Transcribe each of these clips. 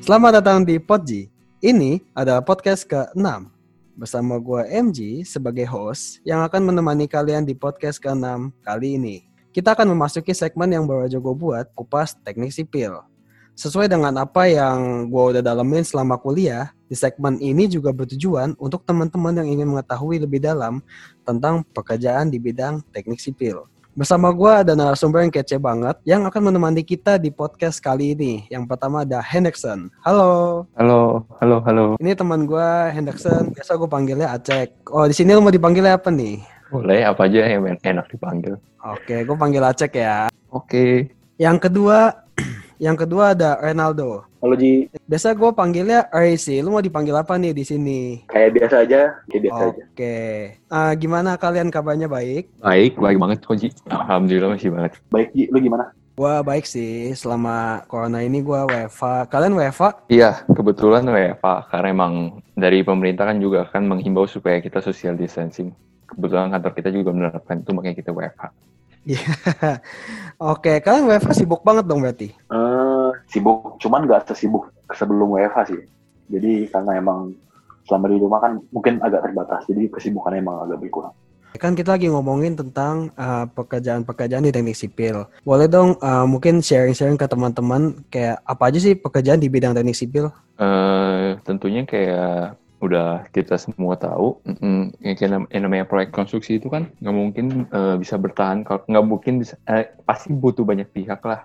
Selamat datang di Podji. Ini adalah podcast ke-6 bersama gue MG sebagai host yang akan menemani kalian di podcast ke-6 kali ini. Kita akan memasuki segmen yang baru aja gue buat, kupas teknik sipil. Sesuai dengan apa yang gue udah dalamin selama kuliah, di segmen ini juga bertujuan untuk teman-teman yang ingin mengetahui lebih dalam tentang pekerjaan di bidang teknik sipil. Bersama gue ada narasumber yang kece banget yang akan menemani kita di podcast kali ini. Yang pertama ada Henderson. Halo. Halo, halo, halo. Ini teman gue Henderson. Biasa gue panggilnya Acek. Oh di sini lo mau dipanggilnya apa nih? Boleh apa aja yang enak dipanggil. Oke, gue panggil Acek ya. Oke. Yang kedua, yang kedua ada Ronaldo. Halo Ji, Biasa gue panggilnya Raisi. Lu mau dipanggil apa nih di sini? kayak biasa aja, kayak biasa aja. Oke. Ah, gimana kalian kabarnya baik? Baik, baik banget kok Ji. Alhamdulillah masih banget. Baik Ji, lu gimana? Gua baik sih. Selama corona ini gua WFA. Kalian WFA? Iya, kebetulan WFA karena emang dari pemerintah kan juga kan menghimbau supaya kita social distancing. Kebetulan kantor kita juga menerapkan itu makanya kita WFA. Iya. Oke, kalian WFA sibuk banget dong berarti. Eh, sibuk, cuman nggak sesibuk sebelum WFH sih. Jadi karena emang selama di rumah kan mungkin agak terbatas, jadi kesibukannya emang agak berkurang. Kan kita lagi ngomongin tentang uh, pekerjaan-pekerjaan di teknik sipil. Boleh dong uh, mungkin sharing-sharing ke teman-teman kayak apa aja sih pekerjaan di bidang teknik sipil? Eh, tentunya kayak udah kita semua tahu, yang namanya proyek konstruksi itu kan nggak mungkin eh, bisa bertahan, kalau nggak mungkin bisa, eh, pasti butuh banyak pihak lah,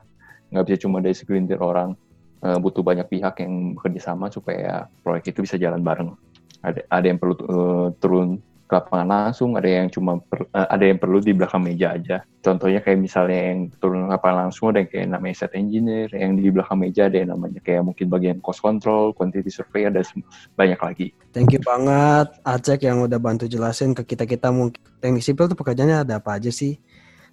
nggak bisa cuma dari segelintir orang, Eh, butuh banyak pihak yang bekerja sama supaya proyek itu bisa jalan bareng. Ada ada yang perlu eh, turun ke lapangan langsung, ada yang cuma per- eh, ada yang perlu di belakang meja aja. Contohnya kayak misalnya yang turun ke lapangan langsung ada yang kayak namanya set engineer, yang di belakang meja ada yang namanya kayak mungkin bagian cost control, quantity survey, ada banyak lagi. Thank you banget Acek yang udah bantu jelasin ke kita-kita mungkin teknik sipil tuh pekerjaannya ada apa aja sih.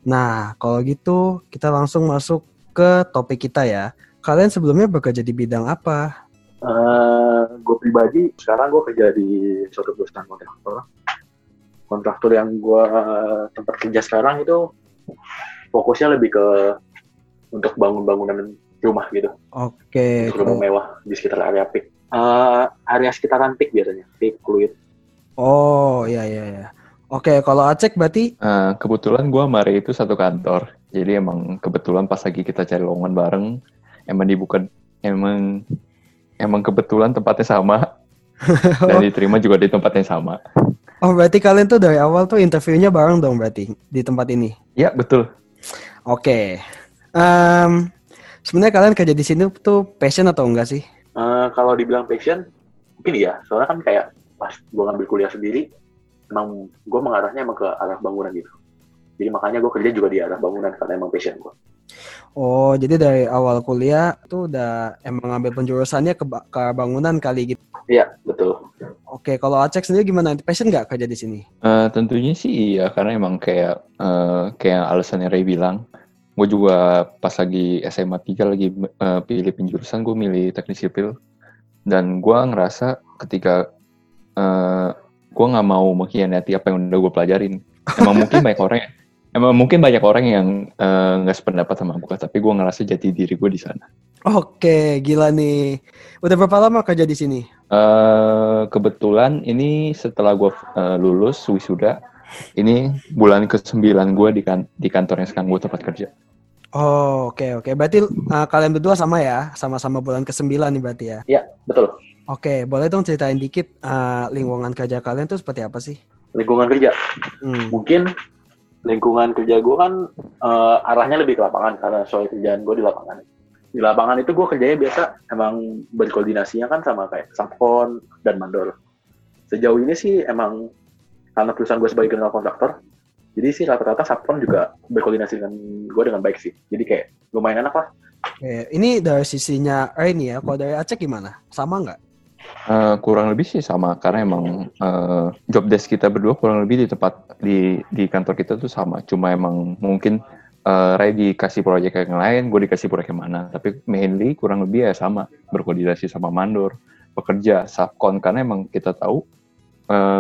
Nah, kalau gitu kita langsung masuk ke topik kita ya. Kalian sebelumnya bekerja di bidang apa? Eh, gue pribadi sekarang gue kerja di suatu perusahaan kontraktor. Kontraktor yang gue tempat kerja sekarang itu fokusnya lebih ke untuk bangun-bangunan rumah gitu, Oke, untuk rumah mewah di sekitar area PIK. Eh, area sekitaran PIK biasanya, PIK, Pluit. Oh, iya iya iya. Oke, kalau Acek berarti Eh, kebetulan gua sama Ray itu satu kantor, jadi emang kebetulan pas lagi kita cari lowongan bareng, emang dibuka, emang emang kebetulan tempatnya sama dan diterima juga di tempat yang sama. Oh, berarti kalian tuh dari awal tuh interviewnya bareng dong berarti di tempat ini. Ya betul. Oke. Em, sebenarnya kalian kerja di sini tuh passion atau enggak sih? Eh, kalau dibilang passion, mungkin iya. Soalnya kan kayak pas gue ngambil kuliah sendiri, emang gue mengarahnya emang ke arah bangunan gitu. Jadi makanya gue kerja juga di arah bangunan karena emang passion gue. Oh, jadi dari awal kuliah tuh udah emang ngambil penjurusannya ke, ke bangunan kali gitu. Iya, betul. Oke, kalau Acek sendiri gimana? Passion nggak kerja di sini? Eh, tentunya sih iya, karena emang kayak eh, kayak alasannya Ray bilang, gue juga pas lagi SMA 3 lagi eh, pilih penjurusan, gue milih teknik sipil, dan gue ngerasa ketika eh gue nggak mau mengkhianati apa yang udah gue pelajarin. Emang mungkin banyak orang, emang mungkin banyak orang yang eh, nggak sependapat sama gue, tapi gue ngerasa jati diri gue di sana. Oke, gila nih. Udah berapa lama kerja di sini? Eh kebetulan ini setelah gue lulus wisuda, ini bulan ke-9 gue di, kan di kantor yang sekarang gue tempat kerja. Oh, oke oke. Berarti uh, kalian berdua sama ya? Sama-sama bulan ke-9 nih berarti ya? Iya, betul. Oke, boleh dong ceritain dikit uh, lingkungan kerja kalian tuh seperti apa sih? Lingkungan kerja. Hmm. Mungkin lingkungan kerja gue kan eh, arahnya lebih ke lapangan karena soal kerjaan gue di lapangan. Di lapangan itu gue kerjanya biasa emang berkoordinasinya kan sama kayak subkon dan mandor. Sejauh ini sih emang karena perusahaan gue sebagai general kontraktor, jadi sih rata-rata subkon juga berkoordinasi dengan gue dengan baik sih. Jadi kayak lumayan enak lah. Oke, ini dari sisinya Rain ya. Kalau dari Acek gimana? Sama nggak? Eh, kurang lebih sih sama karena emang eh, job desk kita berdua kurang lebih di tempat di di kantor kita tuh sama. Cuma emang mungkin eh, Ray dikasih proyek yang lain, gue dikasih proyek yang mana. Tapi mainly kurang lebih ya sama berkoordinasi sama mandor, pekerja, subkon karena emang kita tahu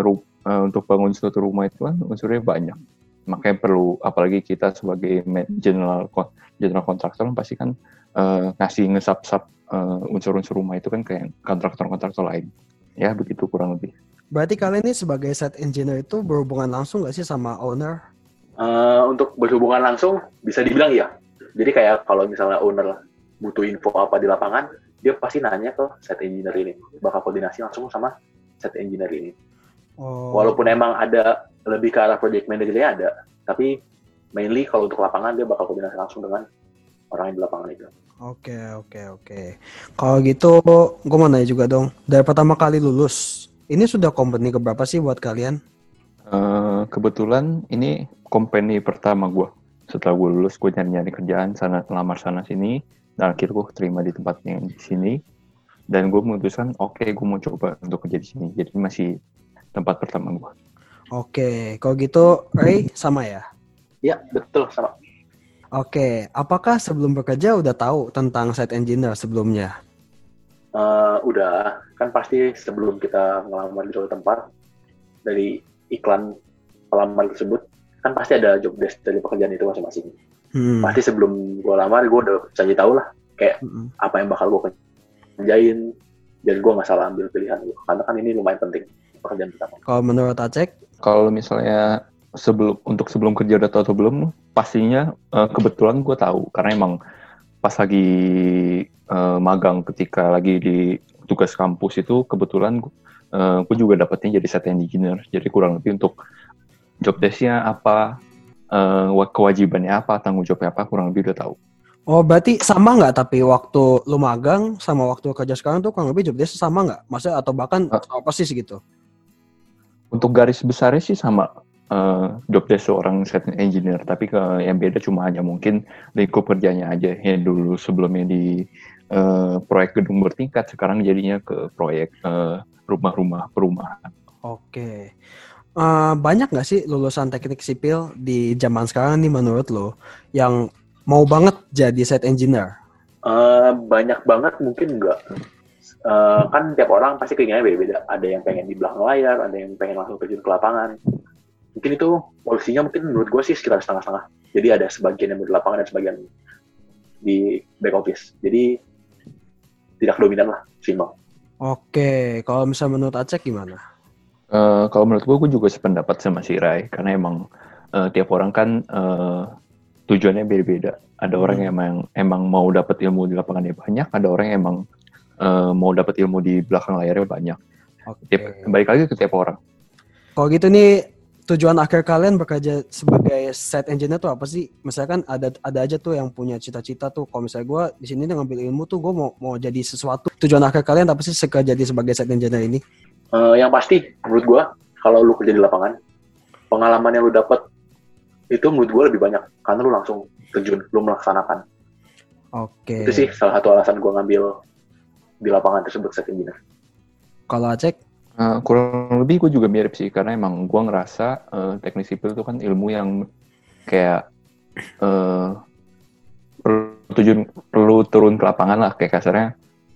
ru- eh, untuk bangun suatu rumah itu kan unsurnya banyak. Makanya perlu apalagi kita sebagai general general contractor kan pasti kan eh, ngasih ngesap-sap uh, unsur-unsur rumah itu kan kayak kontraktor-kontraktor lain. Ya begitu kurang lebih. Berarti kalian ini sebagai site engineer itu berhubungan langsung nggak sih sama owner? Uh, untuk berhubungan langsung bisa dibilang iya. Jadi kayak kalau misalnya owner butuh info apa di lapangan, dia pasti nanya ke site engineer ini, bakal koordinasi langsung sama site engineer ini. Oh. Walaupun emang ada lebih ke arah project manajernya ada, tapi mainly kalau untuk lapangan dia bakal koordinasi langsung dengan orang yang di lapangan itu. Oke oke oke. Kalau gitu, gue mau nanya juga dong. Dari pertama kali lulus, ini sudah company keberapa sih buat kalian? Uh, kebetulan ini company pertama gue. Setelah gue lulus, gue nyari-nyari kerjaan sana lamar sana sini, dan akhirnya gue terima di tempat yang di sini. Dan gue memutuskan, oke, okay, gue mau coba untuk kerja di sini. Jadi masih tempat pertama gue. Oke, kalau gitu Ray sama ya? Iya, betul sama. Oke, apakah sebelum bekerja udah tahu tentang site engineer sebelumnya? Uh, udah, kan pasti sebelum kita ngelamar di suatu tempat dari iklan pelamar tersebut kan pasti ada job desk dari pekerjaan itu masing-masing. Hmm. Pasti sebelum gue lamar gue udah cari tahu lah kayak hmm. apa yang bakal gue kerjain dan gue nggak salah ambil pilihan gue karena kan ini lumayan penting pekerjaan pertama. Kalau menurut Acek? Kalau misalnya sebelum untuk sebelum kerja udah tahu atau belum pastinya uh, kebetulan gue tahu karena emang pas lagi uh, magang ketika lagi di tugas kampus itu kebetulan uh, gue juga dapetnya jadi set engineer jadi kurang lebih untuk job desknya apa uh, kewajibannya apa tanggung jawabnya apa kurang lebih udah tahu. Oh berarti sama nggak tapi waktu lu magang sama waktu kerja sekarang tuh kurang lebih job desk sama nggak? Maksudnya atau bahkan uh, apa sih gitu? Untuk garis besarnya sih sama uh, job desk seorang set engineer. Tapi ke yang beda cuma hanya mungkin lingkup kerjanya aja. Ya dulu sebelumnya di uh, proyek gedung bertingkat sekarang jadinya ke proyek uh, rumah-rumah perumahan. Oke. Uh, banyak nggak sih lulusan teknik sipil di zaman sekarang nih menurut lo yang mau banget jadi set engineer? Uh, banyak banget mungkin enggak. Uh, kan tiap orang pasti keinginannya beda-beda. Ada yang pengen di belakang layar, ada yang pengen langsung terjun ke lapangan mungkin itu polisinya mungkin menurut gue sih sekitar setengah-setengah. Jadi ada sebagian yang di lapangan dan sebagian di back office. Jadi tidak dominan lah, simbang. Oke, kalau misalnya menurut Acek gimana? Uh, kalau menurut gue, gue juga sependapat sama si Rai, karena emang uh, tiap orang kan uh, tujuannya beda-beda. Ada hmm. orang yang emang, emang mau dapat ilmu di lapangannya banyak, ada orang yang emang uh, mau dapat ilmu di belakang layarnya banyak. Oke. Tiap, balik lagi ke tiap orang. Kalau gitu nih tujuan akhir kalian bekerja sebagai set engineer tuh apa sih? Misalkan ada ada aja tuh yang punya cita-cita tuh. Kalau misalnya gue di sini ngambil ilmu tuh gue mau mau jadi sesuatu. Tujuan akhir kalian apa sih sekerja jadi sebagai set engineer ini? Uh, yang pasti menurut gue kalau lu kerja di lapangan pengalaman yang lu dapat itu menurut gue lebih banyak karena lu langsung terjun, lu melaksanakan. Oke. Okay. Itu sih salah satu alasan gue ngambil di lapangan tersebut set engineer. Kalau Acek? Uh, kurang lebih gue juga mirip sih karena emang gue ngerasa uh, teknik sipil itu kan ilmu yang kayak uh, perlu tujuan perlu turun ke lapangan lah kayak kasarnya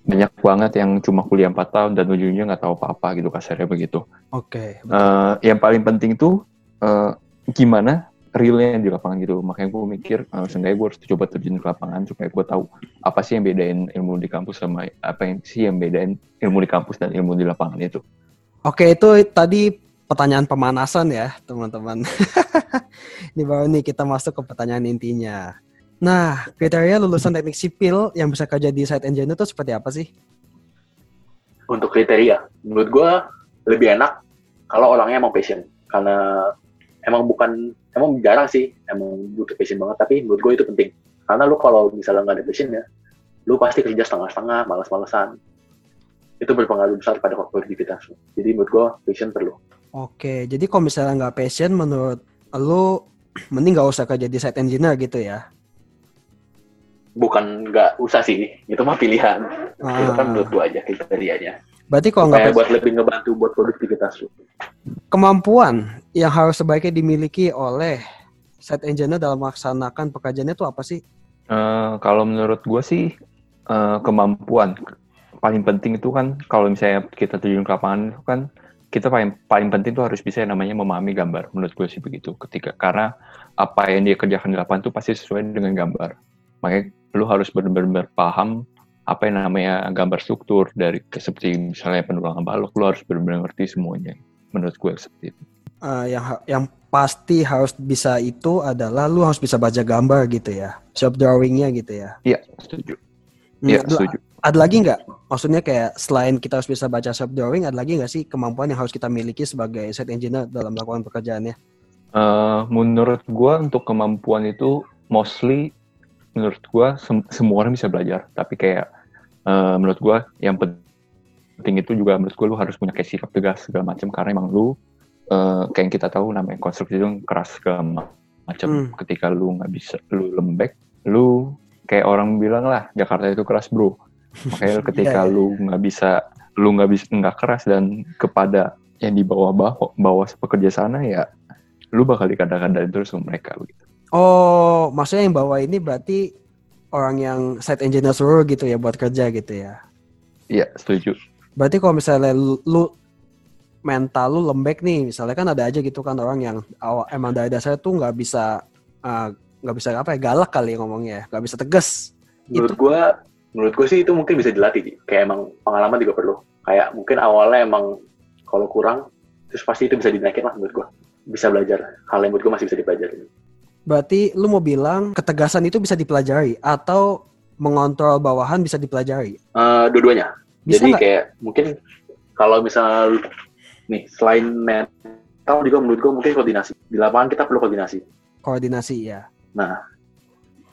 banyak banget yang cuma kuliah 4 tahun dan ujungnya nggak tahu apa-apa gitu kasarnya begitu. Oke. Okay, uh, yang paling penting tuh uh, gimana realnya di lapangan gitu. Makanya gue mikir uh, seenggaknya gue harus coba terjun ke lapangan supaya gue tahu apa sih yang bedain ilmu di kampus sama apa yang sih yang bedain ilmu di kampus dan ilmu di lapangan itu. Oke, itu tadi pertanyaan pemanasan ya, teman-teman. Ini baru nih kita masuk ke pertanyaan intinya. Nah, kriteria lulusan teknik sipil yang bisa kerja di site engineer itu seperti apa sih? Untuk kriteria, menurut gue lebih enak kalau orangnya emang passion. Karena emang bukan, emang jarang sih, emang butuh passion banget. Tapi menurut gue itu penting. Karena lu kalau misalnya nggak ada passion ya, lu pasti kerja setengah-setengah, malas-malesan itu berpengaruh besar pada produktivitas. Jadi menurut gue passion perlu. Oke, jadi kalau misalnya nggak passion, menurut lo mending nggak usah kerja di site engineer gitu ya? Bukan nggak usah sih, itu mah pilihan. Ah. Itu kan menurut gue aja kriterianya. Berarti kalau nggak buat lebih ngebantu buat produktivitas lo. Kemampuan yang harus sebaiknya dimiliki oleh site engineer dalam melaksanakan pekerjaannya itu apa sih? Uh, kalau menurut gue sih uh, kemampuan paling penting itu kan kalau misalnya kita terjun ke lapangan itu kan kita paling paling penting itu harus bisa yang namanya memahami gambar menurut gue sih begitu ketika karena apa yang dia kerjakan di lapangan itu pasti sesuai dengan gambar. Makanya lu harus benar-benar paham apa yang namanya gambar struktur dari seperti misalnya penurunan balok lo harus benar-benar ngerti semuanya menurut gue seperti itu. Uh, yang yang pasti harus bisa itu adalah lu harus bisa baca gambar gitu ya shop drawingnya gitu ya. Iya setuju. Iya lu- setuju ada lagi nggak? Maksudnya kayak selain kita harus bisa baca shop drawing ada lagi nggak sih kemampuan yang harus kita miliki sebagai set engineer dalam melakukan pekerjaannya? Eh, menurut gue untuk kemampuan itu mostly menurut gue sem- semua orang bisa belajar. Tapi kayak eh, menurut gue yang penting itu juga menurut gue lu harus punya kayak sikap tegas segala macam. Karena emang lu eh, kayak yang kita tahu namanya konstruksi itu keras segala ma- macam. Hmm. ketika lu nggak bisa lu lembek lu kayak orang bilang lah Jakarta itu keras bro makanya ketika Iya, iya. lu nggak bisa lu nggak bisa nggak keras dan kepada yang di bawah bawah bawah pekerja sana ya lu bakal dikadang-kadang terus sama mereka begitu. oh maksudnya yang bawa ini berarti orang yang site engineer suruh gitu ya buat kerja gitu ya Iya, setuju. Berarti kalau misalnya lu, lu mental lu lembek nih, misalnya kan ada aja gitu kan orang yang awal emang dari dasarnya tuh nggak bisa uh, nggak bisa apa ya galak kali ya ngomongnya, ya, nggak bisa tegas. menurut Itu gue menurut gue sih itu mungkin bisa dilatih Ji. kayak emang pengalaman juga perlu kayak mungkin awalnya emang kalau kurang terus pasti itu bisa dinaikin lah menurut gue bisa belajar hal yang menurut gue masih bisa dipelajari berarti lu mau bilang ketegasan itu bisa dipelajari atau mengontrol bawahan bisa dipelajari. Eh, dua-duanya Bisa jadi nggak? kayak mungkin kalau misal nih selain mental juga menurut gue mungkin koordinasi di lapangan kita perlu koordinasi koordinasi ya. nah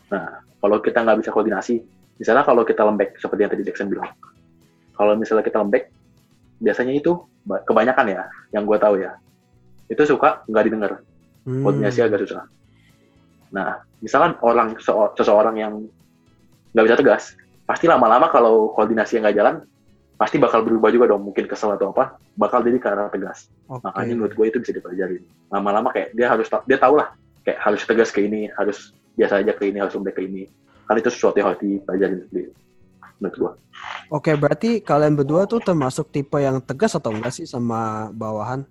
nah kalau kita nggak bisa koordinasi misalnya kalau kita lembek seperti yang tadi Jackson bilang kalau misalnya kita lembek biasanya itu ba- kebanyakan ya yang gue tahu ya itu suka nggak didengar Hmm. koordinasi agak susah. Nah, misalkan orang seo- seseorang yang nggak bisa tegas, pasti lama-lama kalau koordinasi yang nggak jalan, pasti bakal berubah juga dong. Mungkin kesel atau apa, bakal jadi ke arah tegas. Oke. Makanya menurut gue itu bisa dipelajari. Lama-lama kayak dia harus dia tahu lah, kayak harus tegas ke ini, harus biasa aja ke ini, harus lembek ke ini. Kan itu sesuatu yang harus dipelajari di menurut gue. Oke, berarti kalian berdua tuh termasuk tipe yang tegas atau enggak sih sama bawahan?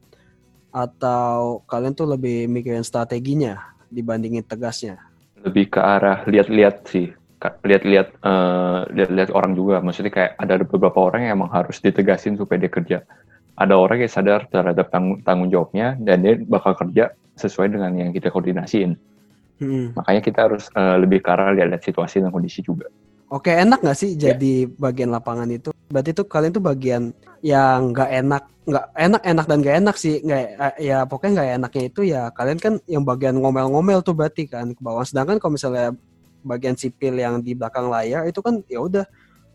Atau kalian tuh lebih mikirin strateginya dibandingin tegasnya? lebih ke arah lihat-lihat sih lihat-lihat eh, lihat-lihat orang juga maksudnya kayak ada beberapa orang yang emang harus ditegasin supaya dia kerja ada orang yang sadar terhadap tanggung, tanggung jawabnya dan dia bakal kerja sesuai dengan yang kita koordinasiin Hmm. makanya kita harus eh, lebih ke arah lihat-lihat situasi dan kondisi juga Oke, enak nggak sih Ya. jadi bagian lapangan itu? Berarti tuh kalian tuh bagian yang nggak enak, nggak enak, enak dan nggak enak sih. Nggak, eh, ya pokoknya nggak enaknya itu ya kalian kan yang bagian ngomel-ngomel tuh berarti kan ke bawah. Sedangkan kalau misalnya bagian sipil yang di belakang layar itu kan ya udah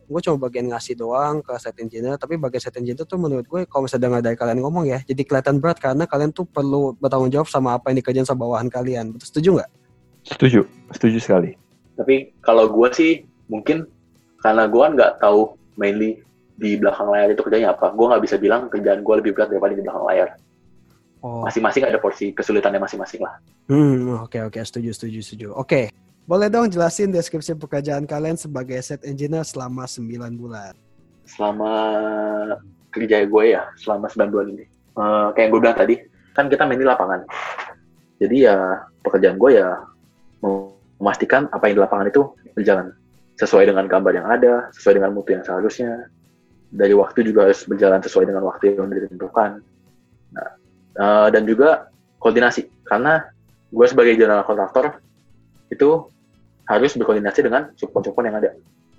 gue cuma bagian ngasih doang ke set engineer tapi bagian set engineer tuh menurut gue kalau misalnya dengar dari kalian ngomong ya jadi kelihatan berat karena kalian tuh perlu bertanggung jawab sama apa yang dikerjain sama bawahan kalian betul setuju nggak setuju setuju sekali Tapi kalau gue sih mungkin karena gue kan nggak tahu mainly di belakang layar itu kerjanya apa. Gue nggak bisa bilang kerjaan gue lebih berat daripada di belakang layar. oh Masing-masing ada porsi kesulitannya masing-masing lah. Hmm, oke oke setuju setuju setuju. Oke. Boleh dong jelasin deskripsi pekerjaan kalian sebagai set engineer selama 9 bulan. Selama kerja gue ya, selama 9 bulan ini. Eh, kayak gue bilang tadi, kan kita main di lapangan. Jadi ya pekerjaan gue ya memastikan apa yang di lapangan itu berjalan sesuai dengan gambar yang ada, sesuai dengan mutu yang seharusnya. Dari waktu juga harus berjalan sesuai dengan waktu yang ditentukan. Nah, eh, dan juga koordinasi, karena gue sebagai general kontraktor itu harus berkoordinasi dengan subkon-subkon yang ada.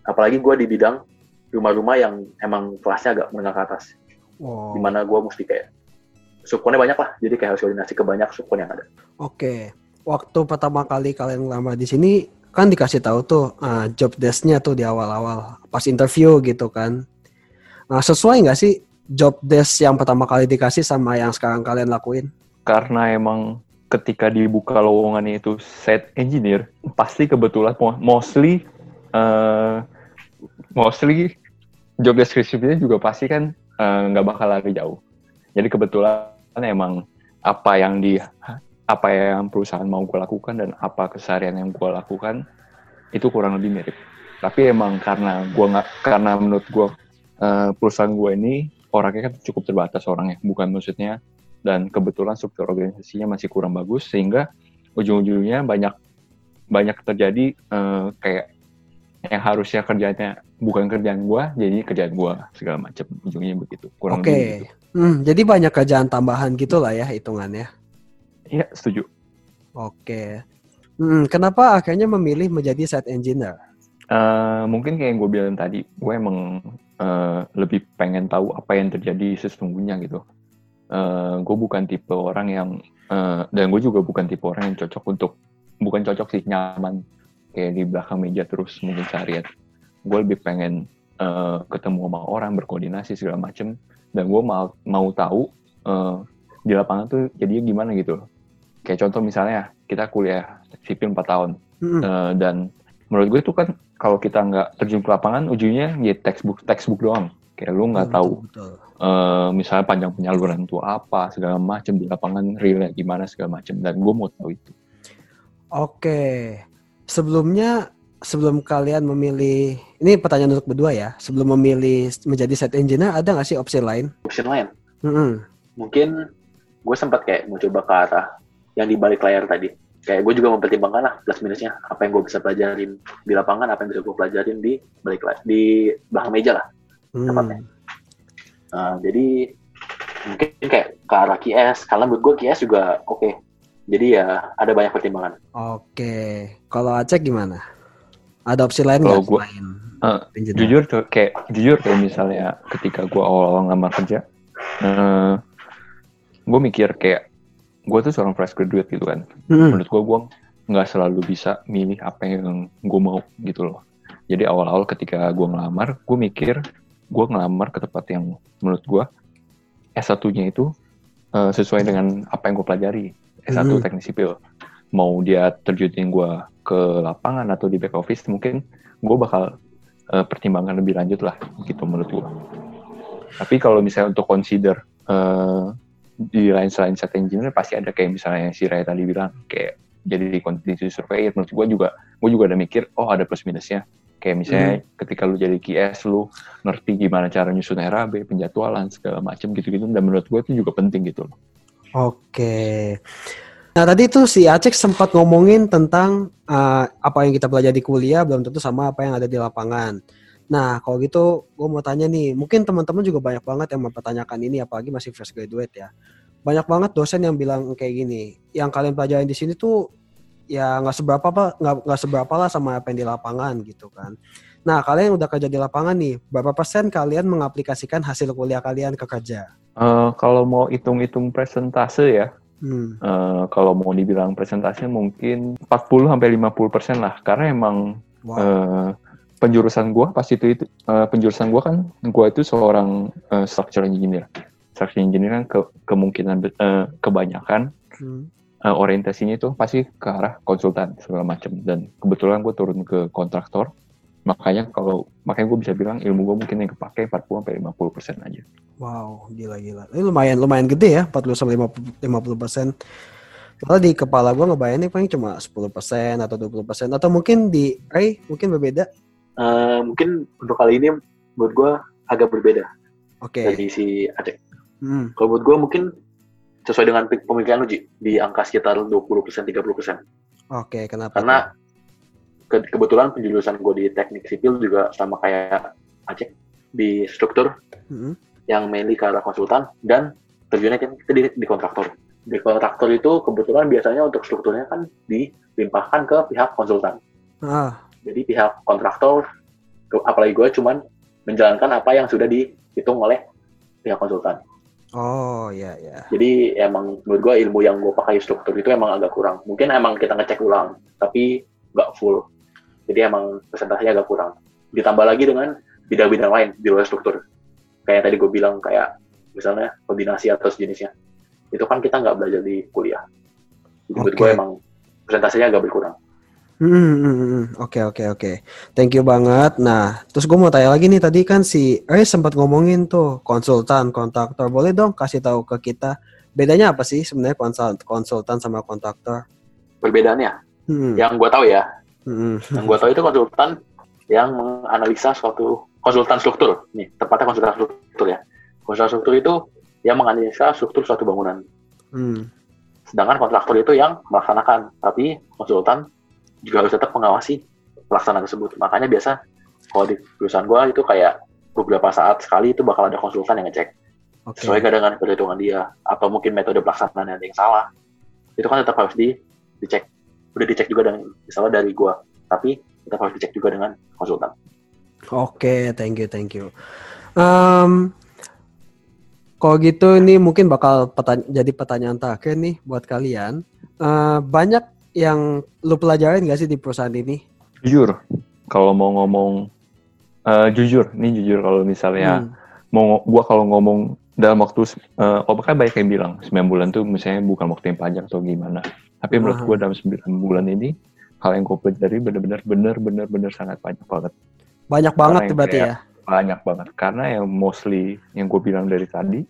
Apalagi gue di bidang rumah-rumah yang emang kelasnya agak menengah ke atas, Wow. di mana gue mesti kayak subkonnya banyak lah, jadi kayak harus koordinasi ke banyak subkon yang ada. Oke. Waktu pertama kali kalian ngelamar di sini kan dikasih tahu tuh ah, job desk-nya tuh di awal-awal pas interview gitu kan. Nah, sesuai nggak sih job desk yang pertama kali dikasih sama yang sekarang kalian lakuin? karena emang ketika dibuka lowongannya itu set engineer pasti kebetulan mo- mostly eh, mostly job description-nya juga pasti kan eh, nggak bakal lari jauh jadi kebetulan emang apa yang di apa yang perusahaan mau gue lakukan dan apa keseharian yang gue lakukan itu kurang lebih mirip tapi emang karena gua nggak karena menurut gue eh, perusahaan gue ini orangnya kan cukup terbatas orangnya bukan maksudnya dan kebetulan struktur organisasinya masih kurang bagus sehingga ujung-ujungnya banyak banyak terjadi eh, kayak yang harusnya kerjanya bukan kerjaan gua jadi kerjaan gua segala macam ujungnya begitu kurang Oke. lebih gitu. Hmm, jadi banyak kerjaan tambahan gitu lah ya hitungannya. Iya setuju. Oke. Hmm, kenapa akhirnya memilih menjadi site engineer? Eh, mungkin kayak yang gue bilang tadi, gue emang eh, lebih pengen tahu apa yang terjadi sesungguhnya gitu. Eh, gue bukan tipe orang yang eh, dan gue juga bukan tipe orang yang cocok untuk bukan cocok sih nyaman kayak di belakang meja terus mungkin seharian. Gue lebih pengen eh, ketemu sama orang berkoordinasi segala macem dan gue mau mau tahu eh, di lapangan tuh jadinya gimana gitu. Kayak contoh misalnya kita kuliah sipil 4 tahun Hmm, Eh, dan menurut gue itu kan kalau kita nggak terjun ke lapangan ujungnya ya textbook textbook doang kayak lu nggak betul, tahu betul. eh, misalnya panjang penyaluran itu apa segala macam di lapangan realnya gimana segala macam dan gue mau tahu itu Oke. Sebelumnya sebelum kalian memilih ini pertanyaan untuk berdua ya. Sebelum memilih menjadi site engineer ada nggak sih opsi lain? option lain Hmm, mungkin gue sempat kayak mau coba ke arah yang di balik layar tadi kayak gue juga mempertimbangkan lah plus minusnya apa yang gue bisa pelajarin di lapangan apa yang bisa gue pelajarin di balik layar di belakang meja lah hmm. Tepatnya. Nah, jadi mungkin kayak ke arah QS karena menurut gue QS juga oke jadi ya ada banyak pertimbangan Oke. Kalau Aceh gimana? Ada opsi lain nggak gua- selain engineer? jujur tuh kayak jujur kayak misalnya ketika gue awal-awal ngelamar kerja eh gue mikir kayak gue tuh seorang fresh graduate gitu kan. Hmm, menurut gue gue nggak selalu bisa milih apa yang gue mau gitu loh. Jadi awal-awal ketika gue ngelamar gue mikir gue ngelamar ke tempat yang menurut gue S1-nya itu eh, sesuai dengan apa yang gue pelajari. S1 Mhm. teknik sipil. Mau dia terjunin gue ke lapangan atau di back office mungkin gue bakal eh, pertimbangkan lebih lanjut lah gitu menurut gue tapi kalau misalnya untuk consider eh, di lain selain set engineer pasti ada kayak misalnya yang si Ray tadi bilang kayak jadi quantity surveyor menurut gue juga gue juga ada mikir oh ada plus minusnya. Kayak misalnya ketika lu jadi QS lu ngerti gimana cara nyusun RAB penjadwalan segala macam gitu-gitu. Dan menurut gue itu juga penting gitu loh. Oke. Nah tadi tuh si Aceh sempat ngomongin tentang uh, apa yang kita pelajari di kuliah belum tentu sama apa yang ada di lapangan. Nah kalau gitu gue mau tanya nih, mungkin teman-teman juga banyak banget yang mempertanyakan ini apalagi masih fresh graduate ya. Banyak banget dosen yang bilang kayak gini, yang kalian pelajarin di sini tuh ya nggak seberapa apa nggak seberapa lah sama apa yang di lapangan gitu kan. Nah kalian udah kerja di lapangan nih, berapa persen kalian mengaplikasikan hasil kuliah kalian ke kerja? Eh, kalau mau hitung-hitung presentase ya Hmm. eh, kalau mau dibilang presentasinya mungkin 40 sampai 50 persen lah karena emang Wow. eh, penjurusan gua pas itu itu eh, penjurusan gua kan gua itu seorang eh, structural engineer structural engineer kan ke- kemungkinan eh, kebanyakan Hmm. eh, orientasinya itu pasti ke arah konsultan segala macam dan kebetulan gue turun ke kontraktor makanya kalau makanya gue bisa bilang ilmu gue mungkin yang kepake 40 sampai 50 persen aja Wow, gila-gila. Ini lumayan lumayan gede ya, 40 sampai 50 50 persen. Kalau di kepala gua ngebayangin paling cuma 10 persen atau 20 persen atau mungkin di Ray mungkin berbeda. Eh, mungkin untuk kali ini menurut gue agak berbeda Oke. dari si Aceh Hmm. kalau menurut gue mungkin sesuai dengan pe- pemikiran lu Ji, di angka sekitar 20% 30% Oke, kenapa? karena ke- kebetulan penjurusan gue di teknik sipil juga sama kayak Aceh di struktur? Hmm. yang mainly ke arah konsultan dan terjunnya kan kita di, di kontraktor. Di kontraktor itu kebetulan biasanya untuk strukturnya kan dilimpahkan ke pihak konsultan. Ah, Jadi pihak kontraktor, apalagi gue cuman menjalankan apa yang sudah dihitung oleh pihak konsultan. oh ya ya. Jadi emang menurut gue ilmu yang gue pakai struktur itu emang agak kurang. Mungkin emang kita ngecek ulang, tapi nggak full. Jadi emang presentasinya agak kurang. Ditambah lagi dengan bidang-bidang lain di luar struktur. Kayak tadi gue bilang kayak misalnya koordinasi atau sejenisnya. Itu kan kita nggak belajar di kuliah. Jadi menurut Oke. gue emang presentasinya agak berkurang. Hmm, hmm, hmm, hmm. Oke oke oke. Thank you banget. Nah, terus gue mau tanya lagi nih tadi kan si Ray sempat ngomongin tuh konsultan, kontraktor. Boleh dong kasih tahu ke kita bedanya apa sih sebenarnya konsul- konsultan sama kontraktor? Perbedaannya, Hmm. yang gue tahu ya, hmm. yang gue tahu itu konsultan yang menganalisa suatu konsultan struktur. Nih, tepatnya konsultan struktur ya. Konsultan struktur itu yang menganalisa struktur suatu bangunan. Hmm. Sedangkan kontraktor itu yang melaksanakan, tapi konsultan juga harus tetap mengawasi pelaksanaan tersebut. Makanya biasa kalau di perusahaan gue itu kayak beberapa saat sekali itu bakal ada konsultan yang ngecek Oke. sesuai gak dengan perhitungan dia atau mungkin metode pelaksanaan yang ada yang salah itu kan tetap harus di dicek udah dicek juga dengan misalnya dari gua tapi tetap harus dicek juga dengan konsultan Oke, thank you, thank you. Em, kalau gitu ini mungkin bakal pertanya- jadi pertanyaan terakhir nih buat kalian. Eh, banyak yang lu pelajarin gak sih di perusahaan ini? Jujur, kalau mau ngomong eh, jujur, ini jujur kalau misalnya Hmm. mau gua kalau ngomong dalam waktu uh, oh kan banyak yang bilang 9 bulan tuh misalnya bukan waktu yang panjang atau gimana. Tapi menurut gua dalam 9 bulan ini hal yang gue pelajari benar-benar benar-benar benar sangat banyak banget. Banyak banget yang berarti ya. Banyak banget karena yang mostly yang gue bilang dari tadi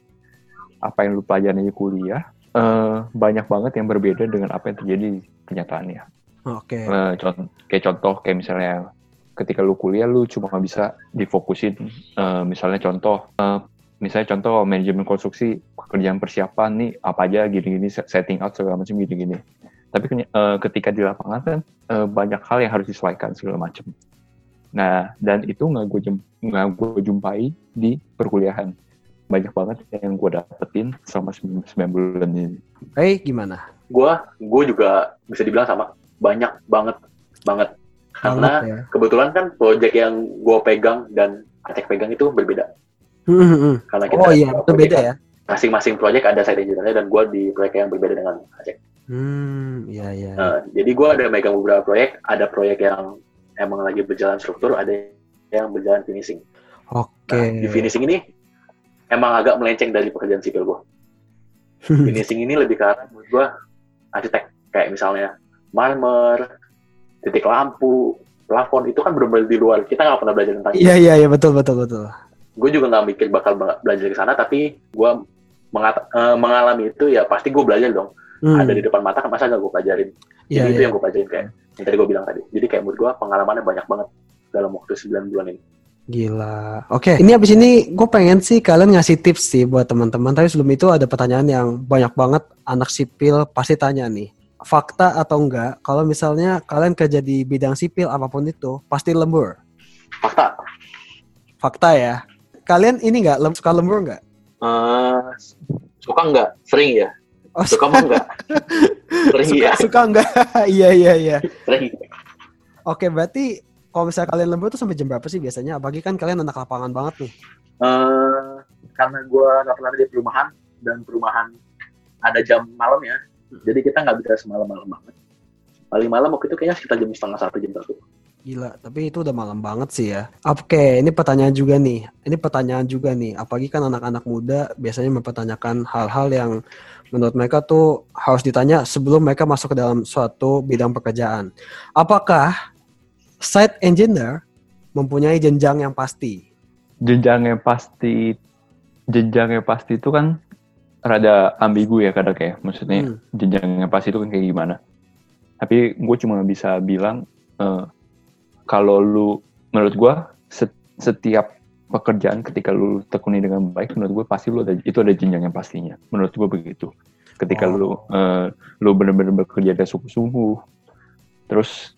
apa yang lu pelajarin di kuliah eh, banyak banget yang berbeda dengan apa yang terjadi di kenyataannya. Oke. Eh, contoh, kayak contoh kayak misalnya ketika lu kuliah lu cuma bisa difokusin eh, misalnya contoh eh, misalnya contoh manajemen konstruksi pekerjaan persiapan nih apa aja gini-gini setting out segala macam gini-gini tapi eh, ketika di lapangan kan eh, banyak hal yang harus disesuaikan segala macam nah dan itu nggak gue jumpai di perkuliahan banyak banget yang gue dapetin selama 9 bulan ini Hey, gimana? gua gua juga bisa dibilang sama banyak banget banget karena Banget ya. kebetulan kan project yang gua pegang dan Acek pegang itu berbeda Hmm, karena kita Oh iya, itu beda ya. masing-masing project ada side engineer dan gua di proyek yang berbeda dengan Acek Hmm, iya iya. Nah, jadi gue ada megang beberapa proyek, ada proyek yang emang lagi berjalan struktur, ada yang berjalan finishing. Oke. Nah, di finishing ini emang agak melenceng dari pekerjaan sipil gue. Finishing ini lebih ke arah menurut gue arsitek, kayak misalnya marmer, titik lampu, plafon itu kan benar-benar di luar. Kita nggak pernah belajar tentang itu. Iya iya iya betul betul betul. Gue juga nggak mikir bakal ba- belajar ke sana, tapi gue eh, mengalami itu ya pasti gue belajar dong. Hmm. Ada di depan mata kan masa nggak gue pelajarin. Jadi itu iya. yang gue pelajarin kayak yang tadi gue bilang tadi. Jadi kayak menurut gue pengalamannya banyak banget dalam waktu 9 bulan ini. Gila. Oke, ini abis ini gue pengen sih kalian ngasih tips sih buat teman-teman. Tapi sebelum itu ada pertanyaan yang banyak banget anak sipil pasti tanya nih. Fakta atau enggak, kalau misalnya kalian kerja di bidang sipil apa pun itu, pasti lembur. Fakta. Fakta ya. Kalian ini enggak lem- suka lembur enggak? Eh, suka nggak? Sering ya? Oh, Suka mah nggak? Sering suka, ya? suka enggak? Iya iya iya. Sering. Oke, berarti kalau misalnya kalian lembur tuh sampai jam berapa sih biasanya? Apalagi kan kalian anak lapangan banget nih. Eh, karena gue nggak pernah di perumahan dan perumahan ada jam malam ya. Jadi kita nggak bisa semalam-malam banget. Paling malam waktu itu kayaknya sekitar jam setengah satu jam satu. Gila, tapi itu udah malam banget sih ya. Oke, ini pertanyaan juga nih. Ini pertanyaan juga nih. Apalagi kan anak-anak muda biasanya mempertanyakan hal-hal yang menurut mereka tuh harus ditanya sebelum mereka masuk ke dalam suatu bidang pekerjaan. Apakah site engineer mempunyai jenjang yang pasti? jenjang yang pasti jenjang yang pasti itu kan rada ambigu ya kadang kayak maksudnya Hmm. jenjang yang pasti itu kan kayak gimana tapi gue cuma bisa bilang eh, kalau lu menurut gue set- setiap pekerjaan ketika lu tekuni dengan baik menurut gue pasti lu ada itu ada jenjang yang pastinya menurut gue begitu ketika Oh. lu eh, lu benar-benar bekerja dari sungguh-sungguh terus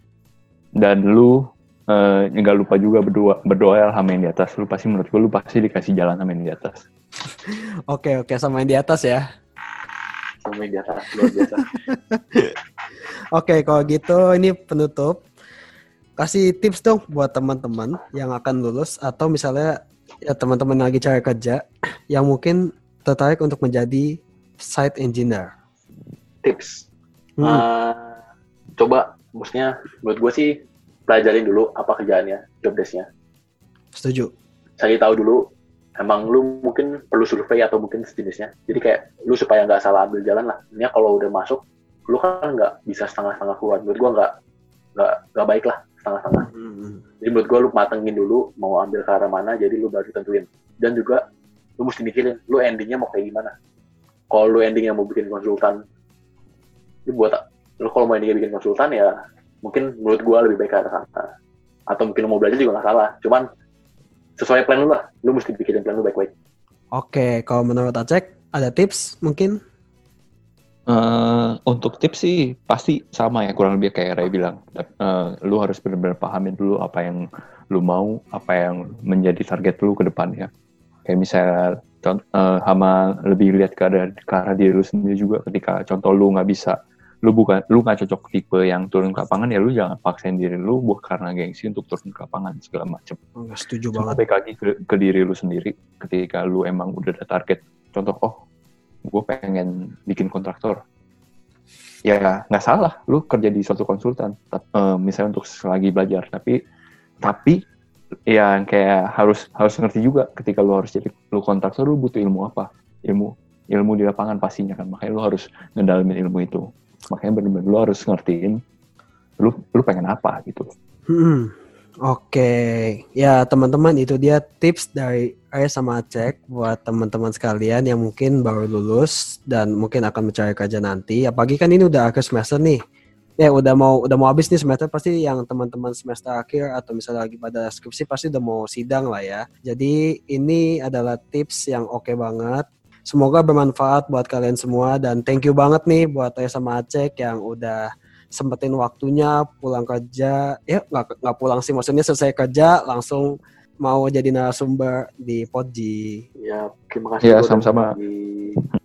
dan lu eh, nggak lupa juga berdoa berdoa sama yang di atas lu pasti menurut gue lu pasti dikasih jalan sama yang di atas Oke, oke, sama yang di atas ya. Sama yang di atas luar biasa. Oke, kalau gitu ini penutup. Kasih tips dong buat teman-teman yang akan lulus atau misalnya ya teman-teman lagi cari kerja yang mungkin tertarik untuk menjadi site engineer. Tips. Hmm, Eh, coba, maksudnya menurut gue sih pelajarin dulu apa kerjaannya, job desk-nya. setuju. Cari tahu dulu emang lu mungkin perlu survei atau mungkin sejenisnya. Jadi kayak lu supaya nggak salah ambil jalan lah. Ini kalau udah masuk, lu kan nggak bisa setengah-setengah keluar. Menurut gua nggak nggak nggak baik lah setengah-setengah. Hmm, Jadi menurut gua lu matengin dulu mau ambil ke arah mana, jadi lu baru tentuin. Dan juga lu mesti mikirin, lu endingnya mau kayak gimana. Kalau lu endingnya mau bikin konsultan, lu buat lu kalau mau endingnya bikin konsultan ya mungkin menurut gua lebih baik ke arah sana. Atau mungkin lu mau belajar juga nggak salah. Cuman sesuai plan lu lah, lu mesti bikin plan lu baik-baik. Oke, kalau menurut Acek ada tips mungkin? Uh, untuk tips sih pasti sama ya kurang lebih kayak Ray bilang. Uh, lu harus benar-benar pahamin dulu apa yang lu mau, apa yang menjadi target lu ke depannya. Kayak misalnya uh, sama lebih lihat ke arah, ke arah diri lu sendiri juga ketika contoh lu nggak bisa lu bukan lu nggak cocok tipe yang turun ke lapangan ya lu jangan paksain diri lu buat karena gengsi untuk turun ke lapangan segala macem. Enggak setuju Cuma banget. balik lagi ke, ke diri lu sendiri ketika lu emang udah ada target. Contoh oh gue pengen bikin kontraktor. Ya nggak salah lu kerja di suatu konsultan. Tap- eh, misalnya untuk selagi belajar tapi tapi ya kayak harus harus ngerti juga ketika lu harus jadi lu kontraktor lu butuh ilmu apa? Ilmu ilmu di lapangan pastinya kan makanya lu harus ngedalamin ilmu itu makanya benar-benar lu harus ngertiin lu lu pengen apa gitu Hmm, Oke, ya teman-teman itu dia tips dari Aya sama Cek buat teman-teman sekalian yang mungkin baru lulus dan mungkin akan mencari kerja nanti. Apalagi kan ini udah akhir semester nih. Ya udah mau udah mau habis nih semester pasti yang teman-teman semester akhir atau misalnya lagi pada skripsi pasti udah mau sidang lah ya. Jadi ini adalah tips yang oke banget. Semoga bermanfaat buat kalian semua dan thank you banget nih buat Aya sama Cek yang udah sempetin waktunya pulang kerja. Ya nggak nggak pulang sih maksudnya selesai kerja langsung mau jadi narasumber di Podji. Ya, terima kasih. Ya, sama-sama.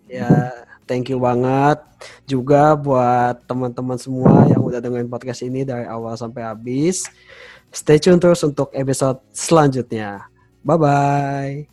ya thank you banget juga buat teman-teman semua yang udah dengerin podcast ini dari awal sampai habis. Stay tune terus untuk episode selanjutnya. Bye bye